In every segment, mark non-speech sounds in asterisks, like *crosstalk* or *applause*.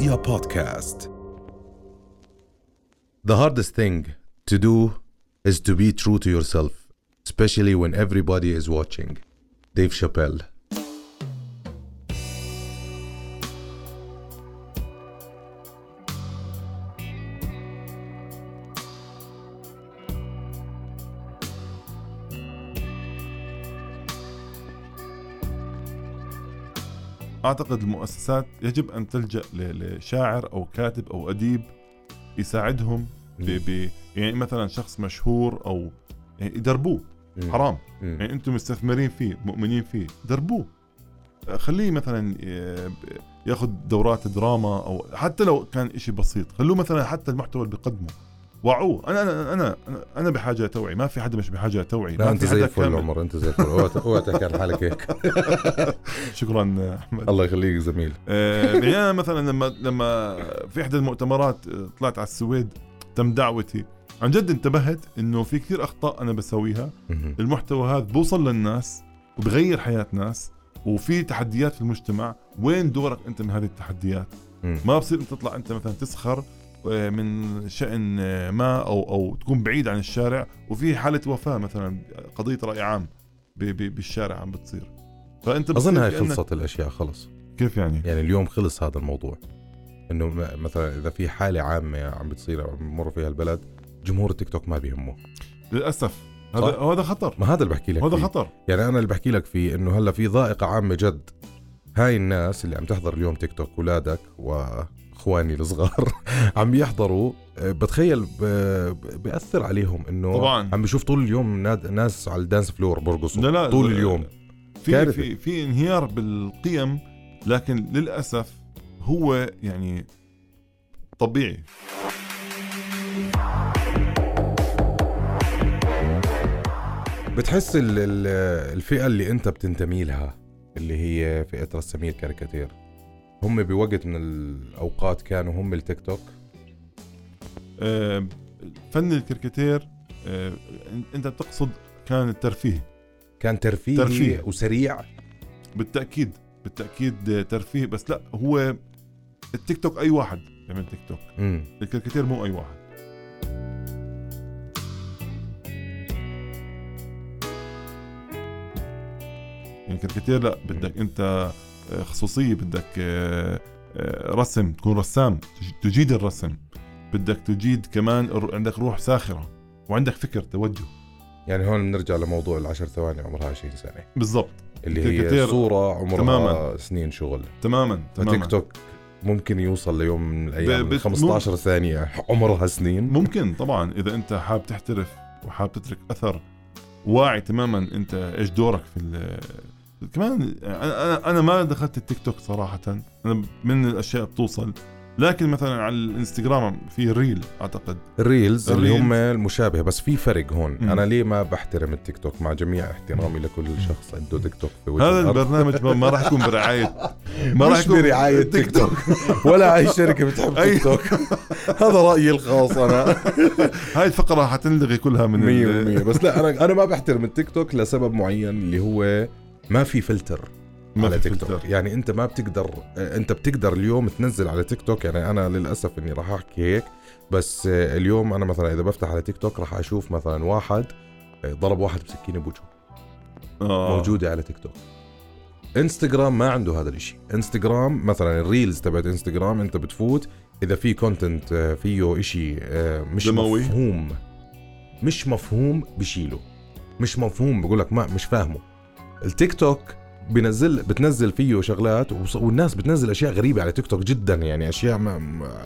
رؤيا بودكاست The hardest thing to do is to be true to yourself, especially when everybody is watching. Dave Chappelle. أعتقد المؤسسات يجب أن تلجأ لشاعر أو كاتب أو أديب يساعدهم ب ب يعني مثلا شخص مشهور أو يعني يدربوه. حرام. يعني أنتم مستثمرين فيه مؤمنين فيه. دربوه. خليه مثلا ياخذ دورات دراما أو حتى لو كان إشي بسيط خلوه مثلا حتى المحتوى اللي بيقدمه. وعوه. أنا أنا أنا أنا, أنا بحاجة لتوعي ما في حدا مش بحاجة لتوعي لا أنت زي الفل. عمر أنت زي الفل. تحكي عن حالك هيك. *laughs* شكرا أحمد. الله يخليك زميل. يعني أنا مثلا لما لما في إحدى المؤتمرات آه، طلعت على السويد تم دعوتي. عن جد انتبهت إنه في كثير أخطاء أنا بسويها. المحتوى هذا بوصل للناس وبغير حياة ناس وفي تحديات في المجتمع. وين دورك أنت من هذه التحديات. ما بصير أنت تطلع أنت مثلا تسخر من شأن آه، ما أو أو تكون بعيد عن الشارع وفي حالة وفاة مثلا قضية رأي عام بالشارع عم بتصير. فأنت اظن بتصير هاي خلصت الأشياء خلص. كيف يعني؟ يعني اليوم خلص هذا الموضوع. إنه مثلا إذا في حالة عامة عم بتصير عم بمر فيها البلد جمهور التيك توك ما بيهمه. للأسف. هذا. هذا خطر. ما هذا اللي بحكي لك هذا. خطر. يعني أنا اللي بحكي لك فيه إنه هلأ في ضائقة عامة جد. هاي الناس اللي عم تحضر اليوم تيك توك اولادك واخواني الصغار *laughs* عم يحضروا. آه، بتخيل ب- ب- بيأثر عليهم إنه طبعاً. عم بيشوف طول اليوم ناس على ال dance floor برقصوا. لا لا طول لا- اليوم. في. في في انهيار بالقيم لكن للأسف هو يعني طبيعي. بتحس ال- ال- الفئة اللي أنت بتنتمي لها اللي هي فئة رسامي الكاريكاتير هم بوقت من الأوقات كانوا هم التيك توك آه، فن الكريكاتير آه، أنت بتقصد كان الترفيه. كان ترفيهي ترفيه. وسريع؟ بالتأكيد بالتأكيد ترفيه بس لا هو التيك توك أي واحد بيعمل تيك توك الكريكاتير مو أي واحد. يعني الكريكاتير لا بدك أنت خصوصية بدك آه، آه، رسم تكون رسام تج- تجيد الرسم. بدك تجيد كمان عندك روح ساخرة وعندك فكر توجه. يعني هون بنرجع لموضوع العشر ثواني عمرها 20 سنة. بالضبط. اللي هي الكاريكاتير صورة عمرها تماماً. سنين شغل. تماما تماما. فتيك توك ممكن يوصل ليوم من الأيام ب- ب بت- 15 ثانية عمرها سنين. ممكن طبعا إذا أنت حابب تحترف وحابب تترك أثر واعي تماما أنت إيش دورك في كمان أنا أنا ما دخلت التيك توك صراحة. أنا من الأشياء بتوصل. لكن مثلا على الإنستغرام في reel أعتقد. ال reels اللي. هم المشابهة بس في فرق هون. مم. أنا ليه ما بحترم التيك توك مع جميع احترامي لكل شخص عنده تيك توك في وجه هذا الأرض. البرنامج ما- راح يكون برعاية. ما راح يكون برعاية *laughs* تيك توك. *laughs* ولا أي شركة بتحب. تيك توك. *laughs* هذا رأيي الخاص أنا. هاي الفقرة حتنلغي كلها من ال- 100% بس لا أنا أنا ما بحترم التيك توك لسبب معين اللي هو ما في فلتر ما على في تيك توك. يعني انت ما بتقدر آه، انت بتقدر اليوم تنزل على تيك توك. يعني أنا للاسف اني راح احكي هيك بس آه، اليوم أنا مثلا إذا بفتح على تيك توك راح أشوف مثلا واحد آه، ضرب واحد بسكينة بوجهه. آه. موجودة على تيك توك. انستغرام ما عنده هذا الإشي. انستغرام مثلا ال reels تبعت انستغرام انت بتفوت إذا في content فيه إشي مش دموي. مفهوم مش مفهوم بشيله. مش مفهوم بقول لك ما مش فاهمه. التيك توك بنزل بتنزل فيه شغلات والناس بتنزل أشياء غريبة على تيك توك جدا يعني أشياء ما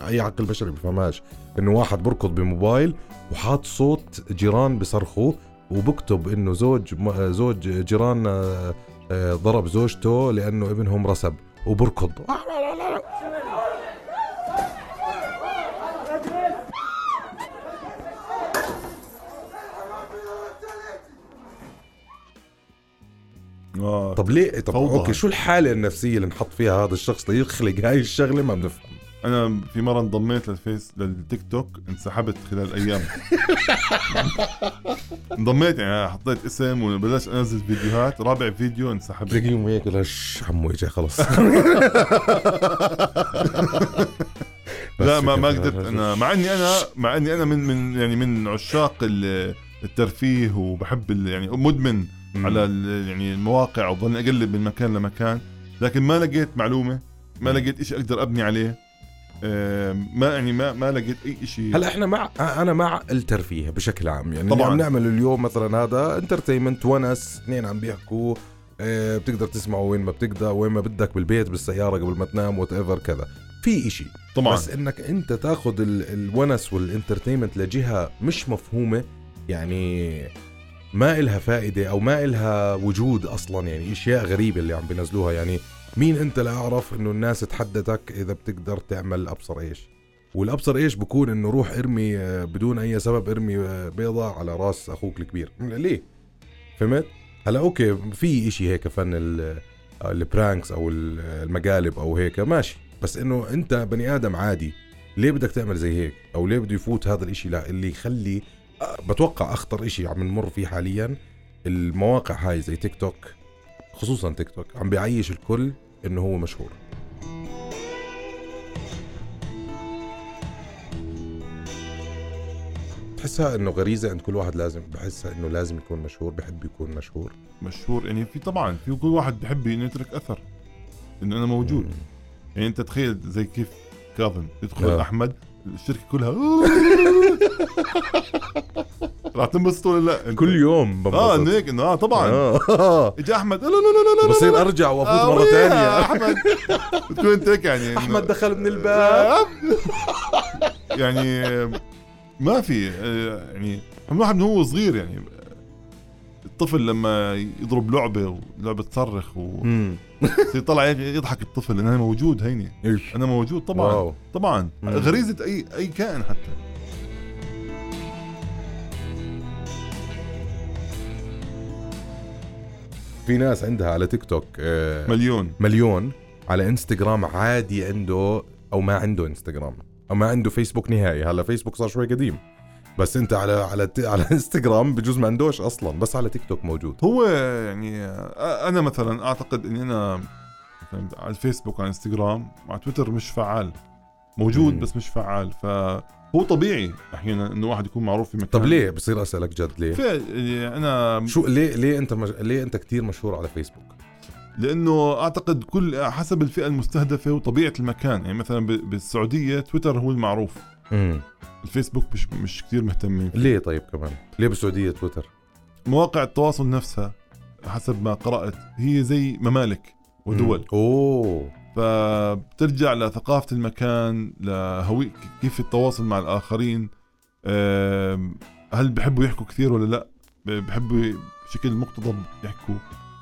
أي عقل بشري بفهمهاش. إنه واحد بركض بموبايل وحاط صوت جيران بصرخوا وبكتب إنه زوج زوج جيران آه، آه، ضرب زوجته لأنه ابنهم رسب وبركض. آه. طب ليه طب فوضى. okay شو الحالة النفسية اللي نحط فيها هذا الشخص ليخلق هاي الشغلة؟ ما بنفهم. أنا في مرة انضميت للفيس للتيك توك انسحبت خلال أيام. *laughs* انضميت يعني حطيت اسم وبلشت أنزل فيديوهات. رابع فيديو انسحبت تلاقيهم هيك لاش عمو اجى خلص. *laughs* لا ما ما قدرت. أنا مع إني أنا مع إني أنا من من يعني من عشاق ال- الترفيه وبحب يعني مدمن على يعني المواقع وظل أقلب من مكان لمكان لكن ما لقيت معلومة ما. لقيت شيء أقدر أبني عليه. آم، ما يعني ما ما لقيت أي شيء هلا إحنا مع أنا مع الترفيه بشكل عام يعني طبعاً. عم نعمل اليوم مثلا هذا entertainment ونس اثنين عم بيحكوا آه بتقدر تسمعه وين ما بتقدر وين ما بدك بالبيت بالسيارة قبل ما تنام whatever كذا. في إشي. طبعا. بس إنك أنت تاخذ ال- الونس وال entertainment لجهة مش مفهومة يعني ما إلها فائدة أو ما إلها وجود أصلا يعني إشياء غريبة اللي عم بينزلوها. يعني مين أنت لاعرف إنه الناس تحددك إذا بتقدر تعمل أبصر إيش؟ والأبصر إيش بكون إنه روح ارمي آه، بدون أي سبب ارمي آه، بيضة على راس أخوك الكبير. ليه؟ فهمت؟ هلا okay في إشي هيك فن آه، ال pranks أو ال- المقالب أو هيك ماشي. بس إنه أنت بني آدم عادي ليه بدك تعمل زي هيك؟ أو ليه بده يفوت هذا الإشي؟ لا اللي يخلي بتوقع أخطر إشي عم نمر فيه حاليا المواقع هاي زي تيك توك خصوصا تيك توك عم بيعيش الكل إنه هو مشهور. بتحسها إنه غريزة عند كل واحد لازم بحسها إنه لازم يكون مشهور بحب يكون مشهور. مشهور يعني في طبعا في كل واحد بحب انه يترك أثر إنه أنا موجود. يعني أنت تخيل زي كيف كاظم يدخل آه. أحمد الشركة كلها. *laughs* راح تنبسط ولا لا؟ كل يوم بنبسط. آه هيك انه آه طبعا. آه. *laughs* اجى أحمد. لا لا لا لا لا بصير أرجع وأفوت آه، مرة ثانية. أحمد. *laughs* بتكون أنت هيك يعني أحمد دخل من الباب. يعني ما في آه، يعني الواحد من هو صغير يعني. الطفل لما يضرب لعبة ولعبة تصرخ مم. *laughs* ويطلع يضحك الطفل أنا موجود هيني. إيش؟ أنا موجود طبعا. واو. طبعا. مم. غريزة اي أي كائن حتى. في ناس عندها على تيك توك آه، مليون. مليون على انستغرام عادي عنده أو ما عنده انستغرام أو ما عنده فيسبوك نهائي. هلا فيسبوك صار شوي قديم. بس انت على على على *laughs* انستغرام بجوز ما عندوش أصلا بس على تيك توك موجود. هو يعني أنا مثلا أعتقد إني أنا مثلاً على الفيسبوك على الانستغرام مع تويتر مش فعال. موجود مم. بس مش فعال. فهو طبيعي أحيانا إنه واحد يكون معروف في مكان. طب ليه؟ بصير أسألك جد ليه؟ يعني أنا شو ليه ليه أنت مج... ليه أنت كثير مشهور على فيسبوك؟ لأنه أعتقد كل حسب الفئة المستهدفة وطبيعة المكان. يعني مثلا بالسعودية تويتر هو المعروف. امم الفيسبوك مش مش كثير مهتمين فيه. ليه طيب كمان؟ ليه بالسعودية تويتر؟ مواقع التواصل نفسها حسب ما قرأت هي زي ممالك ودول. مم. أوه. فبترجع لثقافة المكان لهوي كيف التواصل مع الآخرين آم، هل بحبوا يحكوا كثير ولا لا؟ بحبوا بشكل مقتضب يحكوا.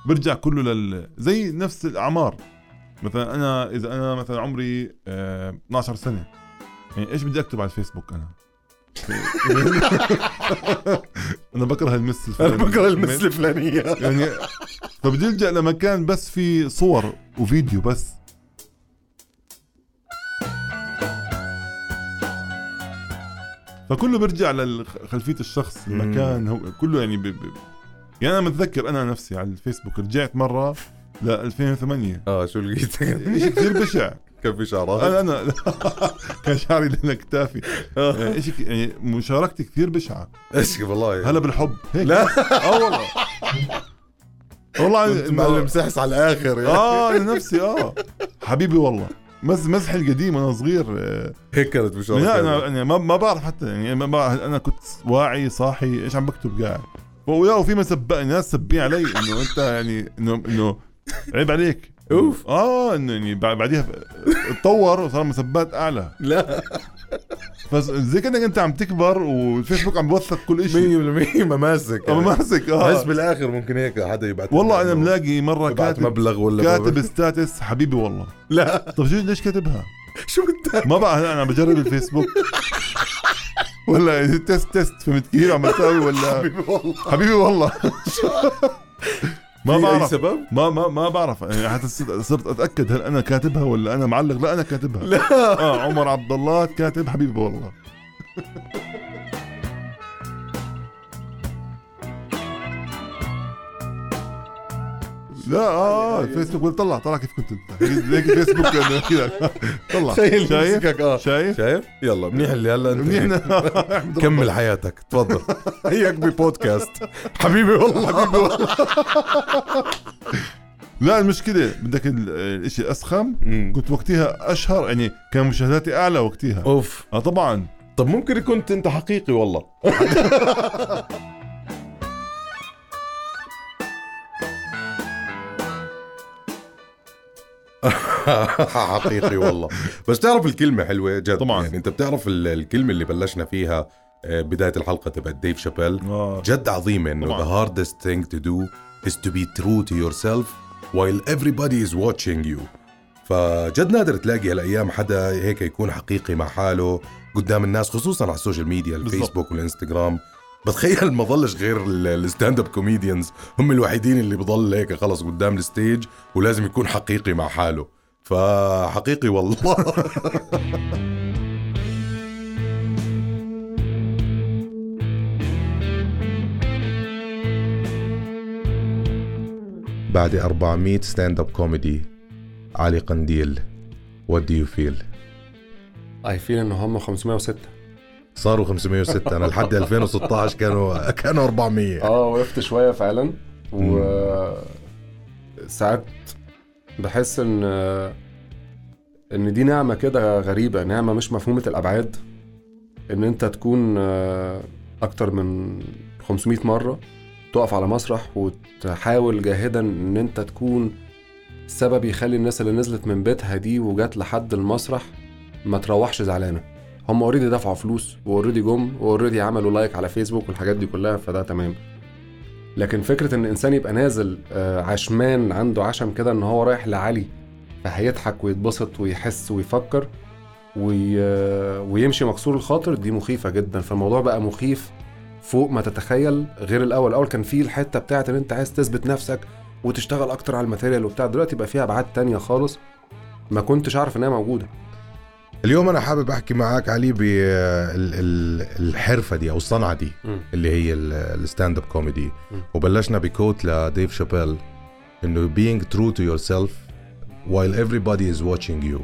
برجع كله لل زي نفس الأعمار. مثلا أنا إذا أنا مثلا عمري آه، 12 سنة يعني إيش بدي أكتب على الفيسبوك أنا؟ *laughs* أنا بكره المس *laughs* الفلاني. الفلانية. يعني فبدي ألجأ لمكان بس في صور وفيديو بس. فكله بيرجع لخلفيه الشخص. المكان هو كله يعني ب... ب... يعني أنا متذكر أنا نفسي على الفيسبوك رجعت مرة ل 2008 آه شو لقيت؟ *laughs* شيء كثير بشع. كان في شعرات أنا أنا كان شعري لنا كتافي يعني شيء يعني مشاركتي كثير بشعة. إيش والله هلا بالحب. هيك. لا. آه والله. والله معلم سحس على الآخر. يعني. آه أنا نفسي آه. حبيبي والله. مز مزحي القديم وأنا صغير آه، هيك كانت بشارة لا أنا أنا ما, ما بعرف حتى يعني ما بعرف أنا كنت واعي صاحي إيش عم بكتب قاعد. ويا وفي مسب ناس سبين علي إنه أنت يعني انه إنه عيب عليك. أوف. آه انه يعني بعد- بعديها اتطور وصار مسبات أعلى. *laughs* لا. فزي كأنك أنت عم تكبر والفيسبوك عم بوثق كل شيء 100% *laughs* مماسك. أنا ماسك بحس آه بالآخر ممكن هيك حدا يبعث والله أنا ملاقي مرة كاتب مبلغ ولا كاتب *laughs* status حبيبي والله. لا. طب شو ليش كاتبها؟ شو بدك ما بقى أنا بجرب الفيسبوك. ولا test test فهمت كيف عم ولا؟ حبيبي والله. حبيبي والله. ما بعرف. سبب؟ ما ما ما بعرف. يعني حتى صرت صرت أتأكد هل أنا كاتبها ولا أنا معلق؟ لا أنا كاتبها. لا. آه عمر عبد الله كاتب حبيبي والله. *laughs* لا آه الفيسبوك طلع طلع كيف كنت أنت. هيك فيسبوك *laughs* طلع. *laughs* شايف؟ آه. شايف؟ شايف؟ يلا منيح اللي هلا أنت. منيح. كمل حياتك. تفضل. هيك ببودكاست. حبيبي والله حبيبي والله. لا المشكلة بدك ال- الإشي الاسخم مم. كنت وقتها أشهر يعني كان مشاهداتي أعلى وقتها. أوف. آه طبعا. طب ممكن كنت أنت حقيقي والله. *laughs* حقيقي والله. بس تعرف الكلمة حلوة جد طبعاً. يعني انت بتعرف ال- الكلمة اللي بلشنا فيها آه، بداية الحلقة تبعت ديف شابيل. آه. جد عظيمة إنه the hardest thing to do is to be true to yourself while everybody is watching you. فجد نادر تلاقي هالأيام حدا هيك يكون حقيقي مع حاله قدام الناس خصوصا على ال social media. الفيسبوك والإنستغرام. بتخيل ما ضلش غير ال stand-up comedians هم الوحيدين اللي بضل هيك خلص قدام ال stage ولازم يكون حقيقي مع حاله. فحقيقي والله. *laughs* بعد 400 stand-up comedy علي قنديل what do you feel? I feel إن هم 506 صاروا 506 أنا لحد 2016 كانوا كانوا 400 آه وقفت شوية فعلا. و ساعات بحس ان إن دي نعمة كده غريبة نعمة مش مفهومة الأبعاد. إن أنت تكون آه، أكتر من 500 مرة تقف على مسرح وتحاول جاهدا إن أنت تكون سبب يخلي الناس اللي نزلت من بيتها دي وجات لحد المسرح ما تروحش زعلانة. هم already دفعوا فلوس و already جم و already عملوا like على فيسبوك والحاجات دي كلها فده تمام. لكن فكرة إن الانسان يبقى نازل آه، عشمان عنده عشم كده إن هو رايح لعلي فهيضحك ويتبسط ويحس ويفكر وي... آه، ويمشي مكسور الخاطر دي مخيفة جدا. فالموضوع بقى مخيف فوق ما تتخيل غير الأول. الأول كان فيه الحتة بتاعت إن أنت عايز تثبت نفسك وتشتغل أكتر على ال material وبتاع. دلوقتي بقى فيها أبعاد تانية خالص ما كنتش أعرف إنها موجودة. اليوم أنا حابب أحكي معك علي بالحرفه دي أو الصنعة دي اللي هي ال stand-up comedy. وبلشنا ب quote لديف شابيل إنه being true to yourself while everybody is watching you.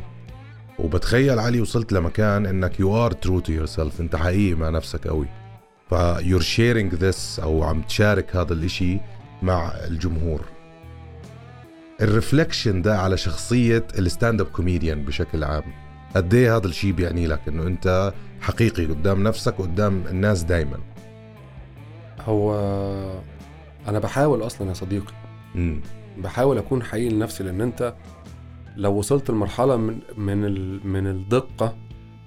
وبتخيل علي وصلت لمكان إنك you are true to yourself أنت حقيقي مع نفسك قوي ف you're sharing this أو عم تشارك هذا الإشي مع الجمهور. ال reflection ده على شخصية ال stand-up comedian بشكل عام. قد إيه هذا الشيء بيعني لك؟ إنه أنت حقيقي قدام نفسك وقدام الناس دايما. هو أنا بحاول أصلا يا صديقي. امم بحاول أكون حقيقي لنفسي لأن أنت لو وصلت لمرحلة من من ال- من الدقة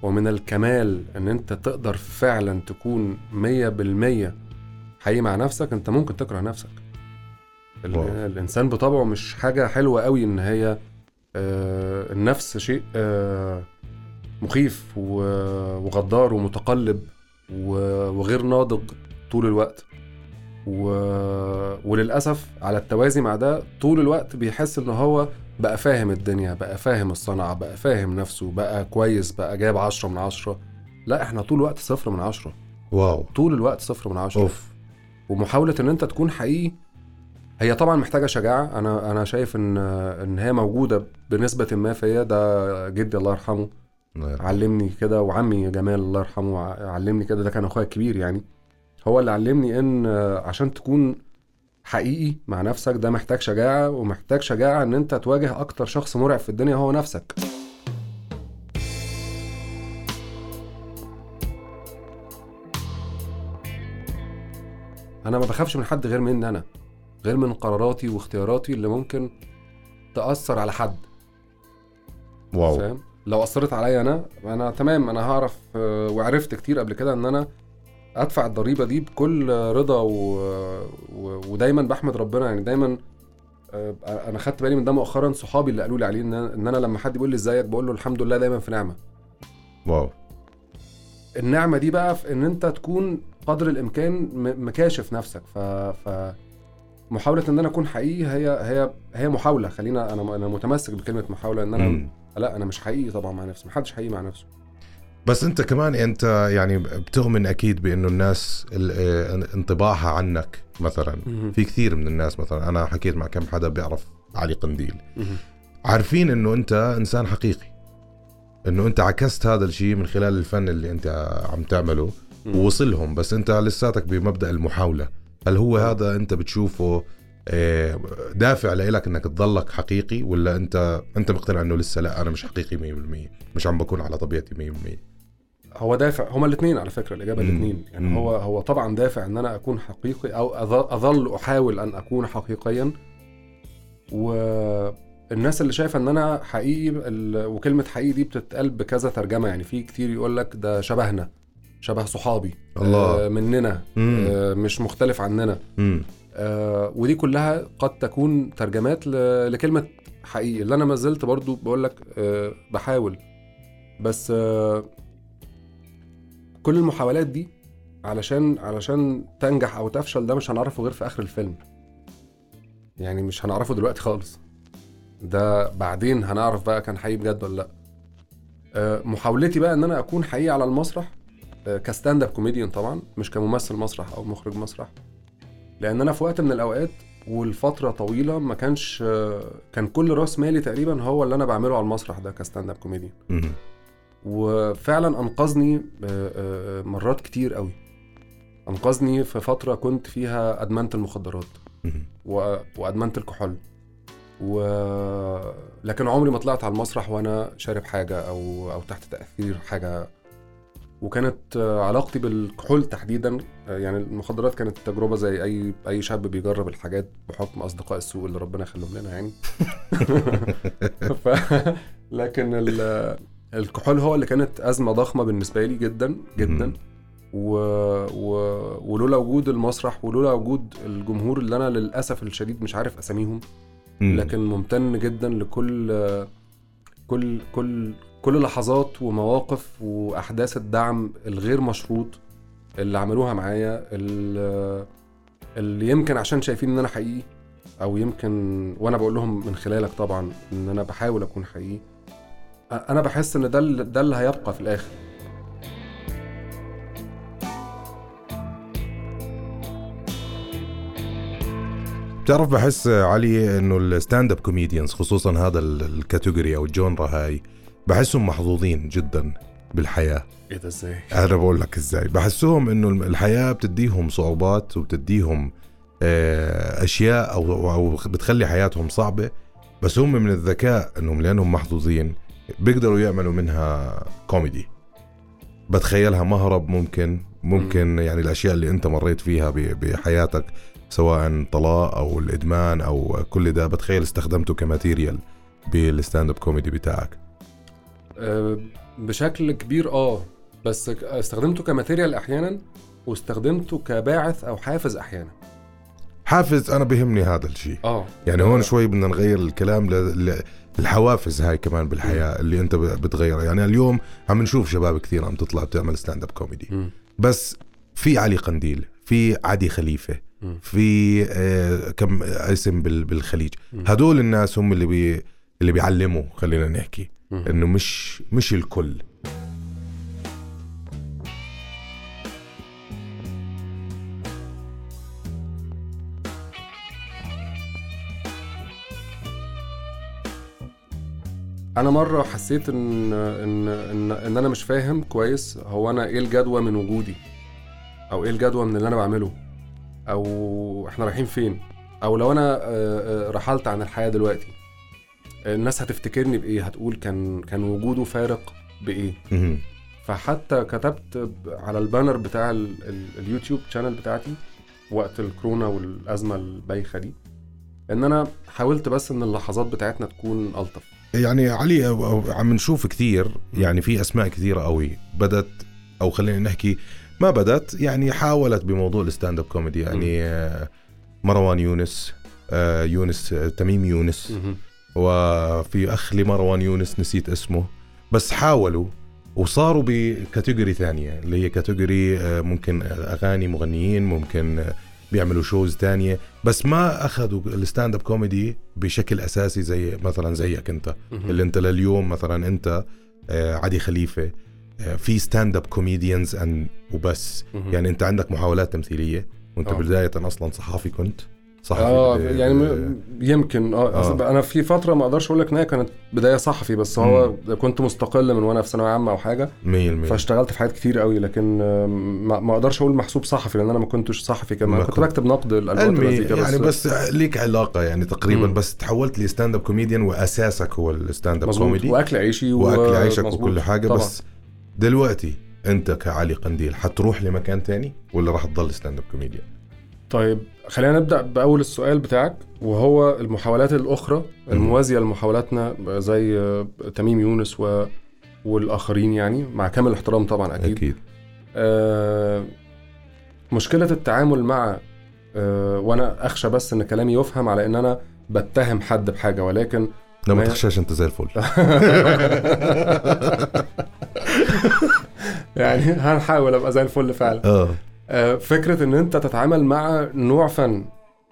ومن الكمال إن أنت تقدر فعلا تكون 100% حقيقي مع نفسك أنت ممكن تكره نفسك. ال-. الإنسان بطبعه مش حاجة حلوة قوي إن هي آه، النفس شيء آه، مخيف وغدار ومتقلب وغير ناضج طول الوقت. و... وللأسف على التوازي مع ده طول الوقت بيحس إن هو بقى فاهم الدنيا بقى فاهم الصنعة بقى فاهم نفسه بقى كويس بقى جايب عشرة من عشرة. لا إحنا طول الوقت صفر من عشرة. واو. طول الوقت صفر من عشرة. أوف. ومحاولة إن أنت تكون حقيقي هي طبعا محتاجة شجاعة. أنا أنا شايف ان إن هي موجودة بنسبة ما فيا. ده جدي الله يرحمه. علمني كده وعمي جمال الله يرحمه علمني كده. ده كان أخويا الكبير يعني. هو اللي علمني إن آه، عشان تكون حقيقي مع نفسك ده محتاج شجاعة ومحتاج شجاعة إن أنت تواجه أكتر شخص مرعب في الدنيا هو نفسك. أنا ما بخافش من حد غير مني أنا غير من قراراتي واختياراتي اللي ممكن تأثر على حد. واو. فاهم؟ لو أثرت عليا أنا أنا تمام أنا هعرف آه، وعرفت كتير قبل كده إن أنا أدفع الضريبة دي بكل رضا و... و... ودايما بحمد ربنا. يعني دايما آه، أنا خدت بالي من ده مؤخرا. صحابي اللي قالوا لي عليه إن أنا, لما حد بيقول لي إزيك بقول له الحمد لله دايما في نعمة. واو. النعمة دي بقى في إن أنت تكون قدر الإمكان م- مكاشف نفسك. ف... ف... محاولة إن أنا أكون حقيقي هي هي هي محاولة. خلينا أنا أنا متمسك بكلمة محاولة إن أنا مم. لا أنا مش حقيقي طبعا مع نفسي محدش حقيقي مع نفسه. بس أنت كمان أنت يعني بتؤمن أكيد بأنه الناس ال- آه، انطباعها عنك مثلا. في كثير من الناس مثلا أنا حكيت مع كم حدا بيعرف علي قنديل. عارفين أنه أنت إنسان حقيقي أنه أنت عكست هذا الشيء من خلال الفن اللي أنت عم تعمله مم. ووصلهم. بس أنت لساتك بمبدأ المحاولة. هل هو هذا أنت بتشوفه دافع لإلك إنك تضلك حقيقي ولا أنت أنت مقتنع إنه لسه لا أنا مش حقيقي 100% مش عم بكون على طبيعتي 100% هو دافع هما الاثنين على فكرة الإجابة مم. الاثنين يعني مم. هو هو طبعا دافع إن أنا أكون حقيقي أو أظل أحاول أن أكون حقيقيا والناس اللي شايفة إن أنا حقيقي وكلمة حقيقي دي بتتقال بكذا ترجمة يعني في كتير يقول لك ده شبهنا شبه صحابي الله. آه مننا مم. آه مش مختلف عننا امم آه ودي كلها قد تكون ترجمات ل- لكلمة حقيقي اللي أنا ما زلت برضو بقول لك آه بحاول. بس آه كل المحاولات دي علشان علشان تنجح أو تفشل ده مش هنعرفه غير في آخر الفيلم. يعني مش هنعرفه دلوقتي خالص. ده بعدين هنعرف بقى كان حقيقي بجد ولا آه محاولتي بقى إن أنا أكون حقيقي على المسرح ك stand-up comedian طبعا مش كممثل مسرح أو مخرج مسرح. لأن أنا في وقت من الأوقات والفترة طويلة ما كانش كان كل رأس مالي تقريبا هو اللي أنا بعمله على المسرح ده ك stand-up comedian وفعلا أنقذني آه، آه، مرات كتير قوي. أنقذني في فترة كنت فيها أدمنت المخدرات. و- وأدمنت الكحول. و... لكن عمري ما طلعت على المسرح وأنا شارب حاجة أو أو تحت تأثير حاجة وكانت آه، علاقتي بالكحول تحديدا آه، يعني المخدرات كانت تجربة زي أي أي شاب بيجرب الحاجات بحكم أصدقاء السوء اللي ربنا يخليهم لنا يعني *laughs* ف... *laughs* لكن ال... الكحول هو اللي كانت أزمة ضخمة بالنسبة لي جدا جدا. و... و... ولولا وجود المسرح ولولا وجود الجمهور اللي أنا للأسف الشديد مش عارف أساميهم. لكن ممتن جدا لكل كل كل كل لحظات ومواقف وأحداث الدعم الغير مشروط اللي عملوها معايا اللي يمكن عشان شايفين إن أنا حقيقي أو يمكن وأنا بقول لهم من خلالك طبعا إن أنا بحاول أكون حقيقي. أنا بحس إن ده ده اللي هيبقى في الآخر. بتعرف بحس علي إنه ال stand-up comedians خصوصا هذا ال- ال category أو ال genre هاي بحسهم محظوظين جدا بالحياة. إيه ده إزاي؟ أنا بقول لك إزاي. بحسهم إنه الحياة بتديهم صعوبات وبتديهم آه، أشياء أو أو بتخلي حياتهم صعبة بس هم من الذكاء إنهم لأنهم محظوظين بيقدروا يعملوا منها كوميدي. بتخيلها مهرب ممكن ممكن يعني الأشياء اللي أنت مريت فيها بحياتك سواء طلاق أو الإدمان أو كل ده بتخيل استخدمته ك material بال stand-up comedy بتاعك. بشكل كبير آه بس استخدمته ك material أحيانا واستخدمته كباعث أو حافز أحيانا حافز أنا بيهمني هذا الشيء آه يعني هون شوي بدنا نغير الكلام ل- ل- الحوافز هاي كمان بالحياة اللي أنت بتغيرها يعني اليوم عم نشوف شباب كثير عم تطلع بتعمل stand-up comedy. بس في علي قنديل في عدي خليفة. في آه كم اسم بال- بالخليج. هدول الناس هم اللي بي اللي بيعلموا خلينا نحكي. إنه مش مش الكل. أنا مرة حسيت ان ان ان, إن أنا مش فاهم كويس هو أنا إيه الجدوى من وجودي؟ أو إيه الجدوى من اللي أنا بعمله؟ أو إحنا رايحين فين؟ أو لو أنا آه، آه، رحلت عن الحياة دلوقتي الناس هتفتكرني بإيه؟ هتقول كان كان وجوده فارق بإيه. فحتى كتبت على ال banner بتاع ال ال اليوتيوب channel بتاعتي وقت الكورونا والأزمة البايخة دي إن أنا حاولت بس إن اللحظات بتاعتنا تكون ألطف. يعني علي عم نشوف كثير يعني في أسماء كثيره قوي بدت أو خلينا نحكي ما بدت يعني حاولت بموضوع ال stand-up comedy يعني آه، مروان يونس آه، يونس آه، تميم يونس وفي أخ لمروان يونس نسيت اسمه بس حاولوا وصاروا ب category ثانية اللي هي category آه، ممكن أغاني مغنيين ممكن آه، بيعملوا shows تانية بس ما أخذوا ال stand-up comedy بشكل أساسي زي مثلا زيك أنت. اللي أنت لليوم مثلا أنت آه، عدي خليفة آه، في stand-up comedians وبس. يعني أنت عندك محاولات تمثيلية وأنت آه. بداية أصلا صحافي كنت صحفي آه يعني يمكن آه, آه. أنا في فترة ما أقدرش أقول لك إن هي كانت بداية صحفي بس هو كنت مستقل من وأنا في ثانوية عامة أو حاجة 100% فاشتغلت في حاجات كتير قوي لكن آه، ما, أقدرش أقول محسوب صحفي لأن أنا ما كنتش صحفي كمان كنت كنت- بكتب نقد المزيكا يعني بس ليك علاقة يعني تقريبا مم. بس تحولت ل stand-up comedian وأساسك هو ال stand-up comedy وأكل عيشي و- وأكل عيشك مظبوط. وكل حاجة طبعا. بس دلوقتي أنت كعلي قنديل حتروح لمكان تاني ولا راح تضل stand-up comedian؟ طيب خلينا نبدأ بأول السؤال بتاعك وهو المحاولات الأخرى الموازية لمحاولاتنا زي آه، تميم يونس و... والآخرين يعني مع كامل الاحترام طبعا أكيد. أكيد. آه، مشكلة التعامل مع آه، وأنا أخشى بس إن كلامي يفهم على إن أنا بتهم حد بحاجة ولكن لا ما ما- تخشاش أنت زي الفل. *laughs* يعني هنحاول أبقى زي الفل فعلا. آه. آه، فكرة إن أنت تتعامل مع نوع فن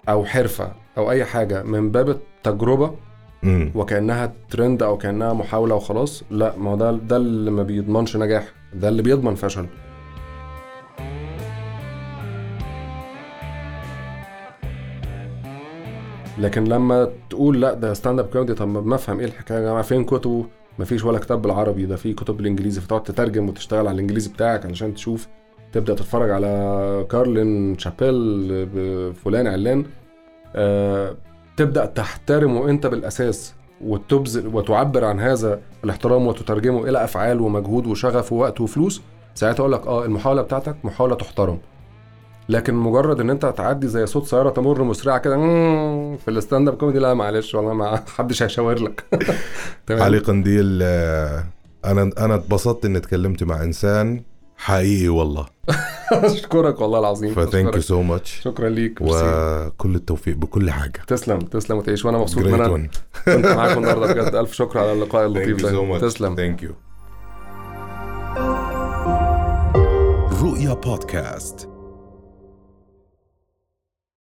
أو حرفة أو أي حاجة من باب التجربة امم وكأنها ترند أو كأنها محاولة وخلاص لا ما هو ده ده اللي ما بيضمنش نجاح ده اللي بيضمن فشل. لكن لما تقول لا ده stand-up comedy طب ما أفهم إيه الحكاية يا جماعة؟ فين كتب مفيش ولا كتاب بالعربي ده في كتب بالإنجليزي فتقعد تترجم وتشتغل على الإنجليزي بتاعك علشان تشوف تبدأ تتفرج على كارلين شابيل فلان علان آه تبدأ تحترمه أنت بالأساس وتبذل وتعبر عن هذا الاحترام وتترجمه إلى أفعال ومجهود وشغف ووقت وفلوس. ساعتها أقول لك آه المحاولة بتاعتك محاولة تحترم. لكن مجرد إن أنت تعدي زي صوت سيارة تمر مسرعة كده في ال stand-up comedy لا معلش والله ما *laughs* حدش هيشاور لك. *laughs* تمام؟ علي قنديل آه، أنا أنا اتبسطت إني اتكلمت مع إنسان حقيقي والله. *laughs* أشكرك والله العظيم ف thank you. So much شكرا ليك. وكل التوفيق بكل حاجة. تسلم تسلم وتعيش. وأنا مبسوط إن أنا كنت معاكم النهارده. بجد ألف شكر على اللقاء thank اللطيف you so ده much تسلم. thank you رؤيا بودكاست.